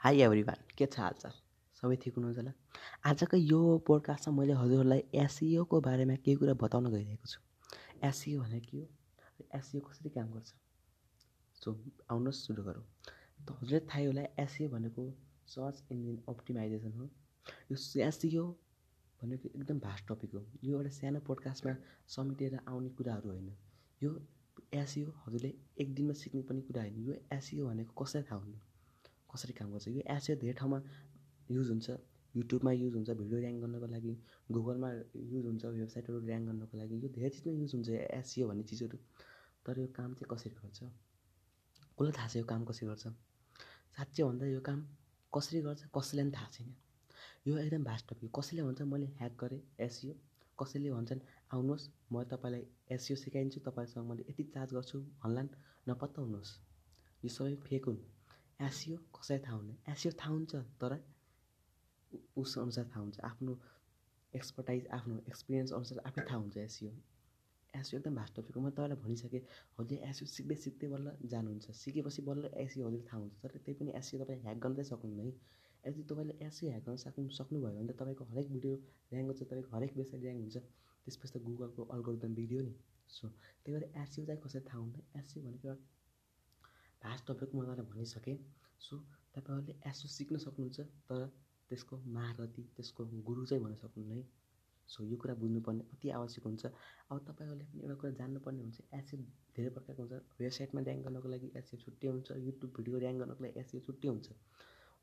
High every one के छ हालचाल सबै ठिक हुनुहुन्छ होला? आजको यो पोडकास्टमा मैले हजुरहरूलाई एसिओको बारेमा केही कुरा बताउन गइरहेको छु। एसिओ भनेको के हो? एसिओ कसरी काम गर्छ? सो आउनुहोस् सुरु गरौँ। त हजुरलाई थाहै होला एसिओ भनेको सर्च इन्जिन अप्टिमाइजेसन हो। यो एसिओ भनेको एकदम भास्ट टपिक हो। यो एउटा सानो पोडकास्टमा समेटेर आउने कुराहरू होइन। यो एसिओ हजुरले एक दिनमा सिक्ने पनि कुरा होइन। यो एसिओ भनेको कसरी थाहा हुनु कसरी काम गर्छ? यो एसियो धेरै ठाउँमा युज हुन्छ। युट्युबमा युज हुन्छ भिडियो ऱ्याङ्क गर्नको लागि गुगलमा युज हुन्छ वेबसाइटहरू ऱ्याङ्क गर्नको लागि। यो धेरै चिजमा युज हुन्छ एसियो भन्ने चिजहरू। तर यो काम चाहिँ कसरी गर्छ? कसलाई थाहा छ यो काम कसरी गर्छ? साँच्चै भन्दा यो काम कसरी गर्छ? कसैलाई पनि थाहा छैन। यो एकदम भास्ट टपिक कसैले भन्छ मैले ह्याक गरेँ एसियो कसैले भन्छन् आउनुहोस् म तपाईँलाई एसियो सिकाइदिन्छु तपाईँसँग मैले यति चार्ज गर्छु भन्लान् नपत्ताउनुहोस् यो सबै फेक हुन्। एसियो कसैलाई थाहा हुँदैन। एसियो थाहा हुन्छ तर उस अनुसार थाहा हुन्छ। आफ्नो एक्सपर्टाइज आफ्नो एक्सपिरियन्स अनुसार आफै थाहा हुन्छ एसियो एसियो एकदम भास्ट टपिक हो मैले तपाईँलाई भनिसकेँ हजुर एसियो सिक्दै सिक्दै बल्ल जानुहुन्छ। सिकेपछि बल्ल एसियो हजुर थाहा हुन्छ। तर त्यही पनि एसियो तपाईँ ह्याक गर्दै सक्नुहुन्न है। यदि तपाईँले एसियो ह्याक गर्न सक्नु सक्नुभयो भने त तपाईँको हरेक भिडियो ऱ्याङ्क हुन्छ तपाईँको हरेक वेबसाइट ऱ्याङ्क हुन्छ। त्यसपछि त गुगलको अल्गोरिदम बिग्रियो नि। सो त्यही भएर एसियो चाहिँ कसरी थाहा हुँदैन। एसियो भनेको भास्ट टपिक म भनिसकेँ सो तपाईँहरूले एसो सिक्न सक्नुहुन्छ तर त्यसको महारथी त्यसको गुरु चाहिँ भन्न सक्नुहुन्न है। सो यो कुरा बुझ्नुपर्ने अति आवश्यक हुन्छ। अब तपाईँहरूले पनि एउटा कुरा जान्नुपर्ने हुन्छ एसए धेरै प्रकारको हुन्छ। वेबसाइटमा ऱ्याङ्क गर्नको लागि एसए छुट्टै हुन्छ युट्युब भिडियो ऱ्याङ्क गर्नको लागि एसए छुट्टै हुन्छ।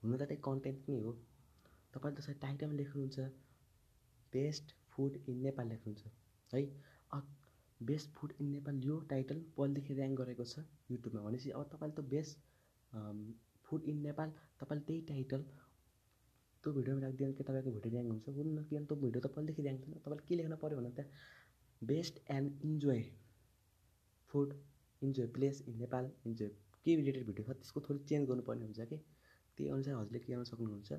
हुन त त्यही कन्टेन्ट नै हो। तपाईँले त्यसरी टाइटलमा लेख्नुहुन्छ बेस्ट फुड इन नेपाल लेख्नुहुन्छ है। बेस्ट फुड इन नेपाल यो टाइटल पहिलेदेखि ऱ्याङ्क गरेको छ युट्युबमा भनेपछि अब तपाईँले त बेस्ट फुड इन नेपाल तपाईँले त्यही टाइटल त्यो भिडियोमा राखिदियो भने के तपाईँको भिडियो ऱ्याङ्क हुन्छ? हुन्न किनभने त्यो भिडियो त पहिलेदेखि ऱ्याङ्क छैन तपाईँले के लेख्न पऱ्यो भने त्यहाँ best and enjoy food enjoy place in Nepal enjoy के रिलेटेड भिडियो छ त्यसको थोरै चेन्ज गर्नुपर्ने हुन्छ कि? त्यही अनुसार हजुरले के गर्न सक्नुहुन्छ?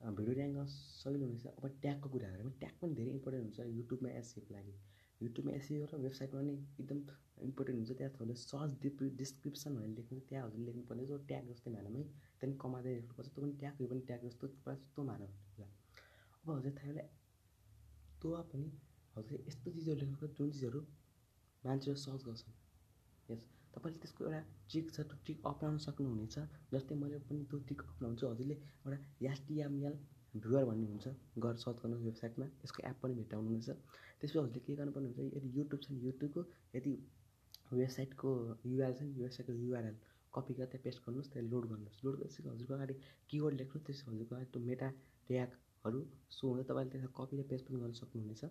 भिडियो ऱ्याङ्क सजिलो हुनेछ। अब ट्यागको कुरा भने ट्याग पनि धेरै इम्पोर्टेन्ट हुन्छ युट्युबमा एसएको लागि। युट्युबमा एसियो र वेबसाइटमा पनि एकदम इम्पोर्टेन्ट हुन्छ। त्यहाँ तपाईँले सर्च डिप डिस्क्रिप्सन भनेर लेख्नु त्यहाँ हजुरले लेख्नुपर्ने जो ट्याग जस्तै मानौँ है। त्यहाँदेखि कमाँदै लेख्नुपर्छ त्यो पनि ट्याग यो पनि ट्याग जस्तो प्रायः जस्तो अब हजुर थाहा होला त्यो पनि हजुरले यस्तो चिजहरू लेख्नुपर्छ जुन चिजहरू मान्छेहरू सर्च गर्छन्। यस। तपाईँले त्यसको एउटा ट्रिक छ त्यो ट्रिक अप्नाउन सक्नुहुनेछ। जस्तै मैले पनि त्यो ट्रिक अप्नाउँछु। हजुरले एउटा एसटिएमएल भ्युवर भन्ने हुन्छ गर सर्च गर्नु वेबसाइटमा यसको एप पनि भेटाउनुहुनेछ त्यसपछि हजुरले के गर्नुपर्ने हुन्छ यदि युट्युब छ भने युट्युबको यदि वेबसाइटको युआरएल छ नि वेबसाइटको युआरएल कपी गरेर त्यहाँ पेस्ट गर्नुहोस् त्यहाँ लोड गर्नुहोस्। लोड गरेपछि हजुरको अगाडि किवर्ड लेख्नुहोस् त्यसपछि हजुरको अगाडि त्यो मेटा ट्यागहरू सो हुन्छ तपाईँले त्यसमा कपी र पेस्ट पनि गर्न सक्नुहुनेछ।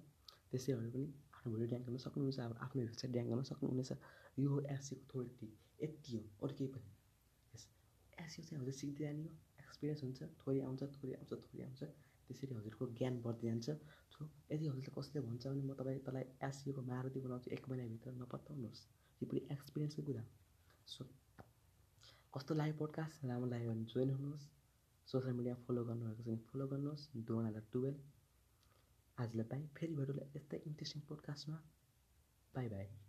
त्यसैहरू पनि आफ्नो भिडियो ड्याङ गर्न सक्नुहुनेछ अब आफ्नो वेबसाइट ड्याङ गर्न सक्नुहुनेछ। यो हो एसिएको थोरै यति हो अरू केही पनि। एसियो चाहिँ हजुर सिक्दै जाने हो। एक्सपिरियन्स हुन्छ थोरै आउँछ थोरै आउँछ थोरै आउँछ। त्यसरी हजुरको ज्ञान बढ्दै जान्छ। सो यदि हजुरले कसैले भन्छ भने म तपाईँ तँलाई एसिएको मारुति बनाउँछु एक महिनाभित्र नपत्ताउनुहोस्। यो पनि एक्सपिरियन्सको कुरा। सो कस्तो लाग्यो पोडकास्ट राम्रो लाग्यो भने जोइन हुनुहोस्। सोसियल मिडिया फलो गर्नुभएको छ भने फलो गर्नुहोस्। डोनालाई टुवेल्भ आजलाई बाई फेरि भेटौँला यस्तै इन्ट्रेस्टिङ पोडकास्टमा बाई बाई।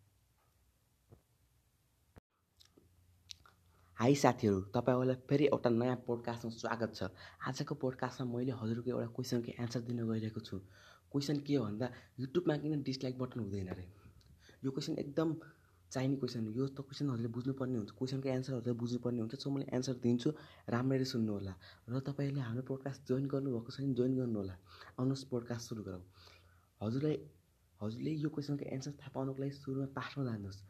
हाई साथीहरू तपाईँहरूलाई फेरि एउटा नयाँ पोडकास्टमा स्वागत छ। आजको पोडकास्टमा मैले हजुरको एउटा क्वेसनको एन्सर दिन गइरहेको छु। क्वेसन के हो भन्दा युट्युबमा किन डिसलाइक बटन हुँदैन अरे यो क्वेसन एकदम चाहिने क्वेसन यो त क्वेसन हजुरले बुझ्नुपर्ने हुन्छ। क्वेसनको एन्सर हजुरले बुझ्नुपर्ने हुन्छ। सो मैले एन्सर दिन्छु। राम्ररी सुन्नु होला र तपाईँले हाम्रो पोडकास्ट जोइन गर्नुभएको छ भने जोइन गर्नु होला आउनुहोस् पोडकास्ट सुरु गरौँ। हजुरलाई हजुरले यो क्वेसनको एन्सर थाहा पाउनुको लागि सुरुमा पाठमा जानुहोस्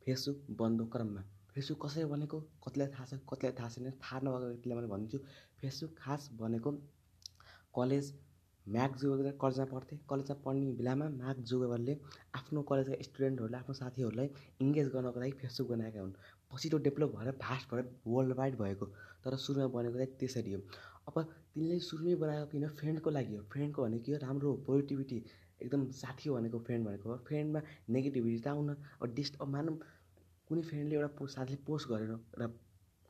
फेसबुक बन्द क्रममा। फेसबुक कसरी बनेको कतिलाई थाहा छ कतिलाई थाहा छैन थाहा नभएको व्यक्तिलाई मैले भनिदिन्छु। फेसबुक खास भनेको कलेज म्याक जुगेर कलेजमा पढ्थेँ। कलेजमा पढ्ने बेलामा म्याक जुगेवरले आफ्नो कलेजका स्टुडेन्टहरूलाई आफ्नो साथीहरूलाई इङ्गेज गर्नको लागि फेसबुक बनाएका हुन्। पछि त्यो डेभलप भएर फास्ट भएर वर्ल्ड वाइड भएको। तर सुरुमा बनेको चाहिँ त्यसरी हो। अब तिनले सुरुमै बनाएको किन? फ्रेन्डको लागि हो। फ्रेन्डको भनेको के हो? राम्रो पोजिटिभिटी एकदम साथी हो भनेको फ्रेन्ड भनेको हो। फ्रेन्डमा नेगेटिभिटी त आउन अब डिस्ट अब मानौँ। कुनै फ्रेन्डले एउटा पोस्ट साथीले पोस्ट गरेर एउटा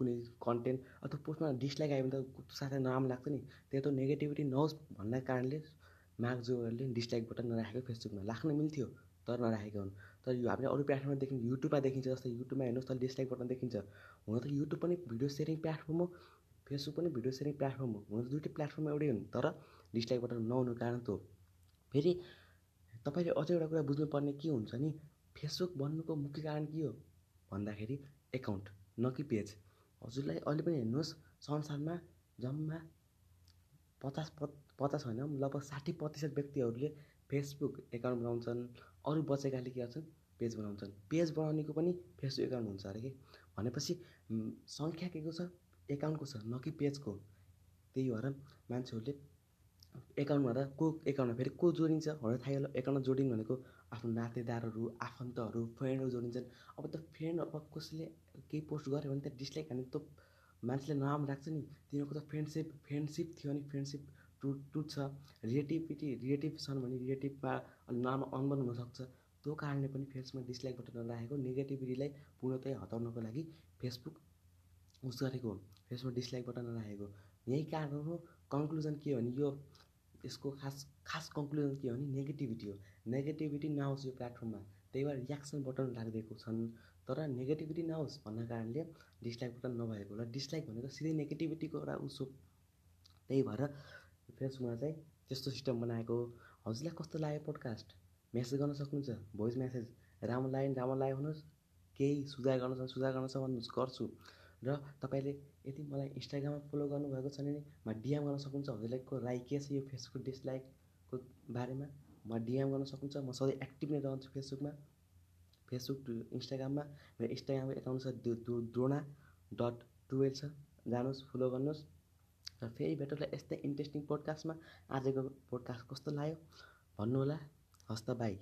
कुनै कन्टेन्ट अथवा पोस्टमा डिसलाइक आयो भने त साथीलाई नराम्रो लाग्छ नि। त्यही त नेगेटिभिटी नहोस् भन्ने कारणले मार्क जोहरूले डिसलाइक बटन नराखेको फेसबुकमा राख्न मिल्थ्यो तर नराखेको हुन्। तर यो हामीले अरू प्लेटफर्ममा देखिन्छ युट्युबमा देखिन्छ जस्तै युट्युबमा हेर्नुहोस् त डिसलाइक बटन देखिन्छ। हुन त युट्युब पनि भिडियो सेयरिङ प्लेटफर्म हो फेसबुक पनि भिडियो सेयरिङ प्लेटफर्म हो। हुन त दुइटै प्लेटफर्म एउटै हुन् तर डिसलाइक बटन नहुनुको कारण त हो। फेरि तपाईँले अझै एउटा कुरा बुझ्नुपर्ने के हुन्छ नि? फेसबुक बन्नुको मुख्य कारण के हो? भन्दाखेरि एकाउन्ट न कि पेज हजुरलाई अहिले पनि हेर्नुहोस् संसारमा जम्मा पचास पचास होइन लगभग साठी प्रतिशत व्यक्तिहरूले फेसबुक एकाउन्ट बनाउँछन् अरू बचेकाले के गर्छन् पेज बनाउँछन्। पेज बनाउनेको पनि फेसबुक एकाउन्ट हुन्छ अरे कि? भनेपछि सङ्ख्या के को छ? एकाउन्टको छ न कि पेजको त्यही भएर मान्छेहरूले एकाउन्टमा त को एकाउन्टमा फेरि को जोडिन्छ? भनेर थाहा होला। एकाउन्टमा जोडिनु भनेको आफ्नो नातेदारहरू आफन्तहरू फ्रेन्डहरू जोडिन्छन्। अब त फ्रेन्ड अब कसैले केही पोस्ट गऱ्यो भने त डिसलाइक हाने त मान्छेले नराम्रो राख्छ नि। तिनीहरूको त फ्रेन्डसिप फ्रेन्डसिप थियो भने फ्रेन्डसिप टुट टुट्छ। रिलेटिभिटी रिलेटिभ छन् भने रिलेटिभमा अलिक नराम्रो अनबन हुनसक्छ। त्यो कारणले पनि फेसबुकमा डिसलाइक बटन नराखेको नेगेटिभिटीलाई पूर्णतया हटाउनको लागि फेसबुक उस गरेको हो। फेसबुक डिसलाइक बटन नराखेको यही कारण हो कन्क्लुजन के हो भने यो यसको खास खास कन्क्लुजन के हो भने नेगेटिभिटी हो। नेगेटिभिटी नआओस् यो प्लेटफर्ममा त्यही भएर रियाक्सन बटन राखिदिएको छन्। तर नेगेटिभिटी नहोस् भन्ने कारणले डिसलाइक बटन नभएको होला। डिसलाइक भनेको सिधै नेगेटिभिटीको एउटा उस त्यही भएर फेसबुकमा चाहिँ त्यस्तो सिस्टम बनाएको हजुरलाई कस्तो लाग्यो पोडकास्ट मेसेज गर्न सक्नुहुन्छ? भोइस मेसेज राम्रो लाग्यो राम्रो लाग्यो भन्नुहोस्। केही सुधार गर्न छ सुधार गर्न भन्नुहोस्। गर्छु। र तपाईँले यदि मलाई इन्स्टाग्राममा फलो गर्नुभएको छ भने म डिएम गर्न सक्नुहुन्छ हजुरलाईको राई के छ यो फेसबुक डिसलाइकको बारेमा। म डिएम गर्न सक्नुहुन्छ म सधैँ एक्टिभ नै रहन्छु फेसबुकमा फेसबुक इन्स्टाग्राममा मेरो इन्स्टाग्रामको एकाउन्ट छ द्रोणा डट टुवेल्भ छ। जानुहोस् फलो गर्नुहोस्। र फेरि भेटौँला यस्तै इन्ट्रेस्टिङ पोडकास्टमा आजको पोडकास्ट कस्तो लाग्यो? भन्नुहोला हस् त बाई